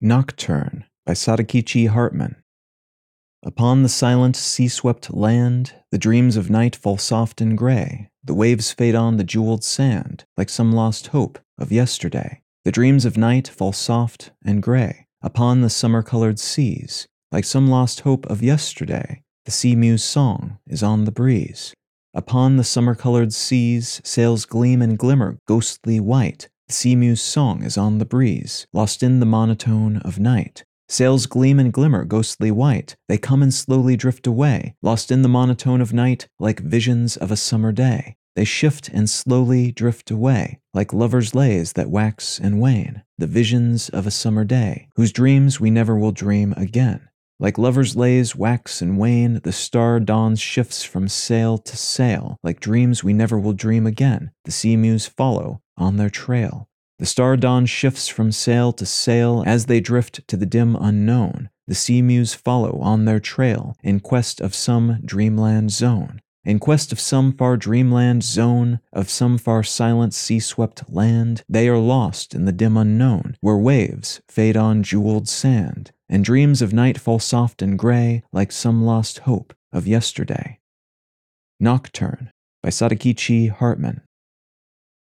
Nocturne by Sadakichi Hartmann. Upon the silent, sea swept land, the dreams of night fall soft and gray. The waves fade on the jeweled sand, like some lost hope of yesterday. The dreams of night fall soft and gray upon the summer colored seas, like some lost hope of yesterday. The sea mew's song is on the breeze. Upon the summer colored seas, sails gleam and glimmer ghostly white. The sea mew's song is on the breeze, lost in the monotone of night. Sails gleam and glimmer ghostly white. They come and slowly drift away, lost in the monotone of night, like visions of a summer day. They shift and slowly drift away, like lovers' lays that wax and wane, the visions of a summer day, whose dreams we never will dream again. Like lovers' lays wax and wane, the star dawns shifts from sail to sail, like dreams we never will dream again. The sea mews follow on their trail. The star dawn shifts from sail to sail as they drift to the dim unknown. The sea mews follow on their trail in quest of some dreamland zone. In quest of some far dreamland zone, of some far silent sea swept land, they are lost in the dim unknown, where waves fade on jeweled sand, and dreams of night fall soft and gray like some lost hope of yesterday. Nocturne by Sadakichi Hartmann.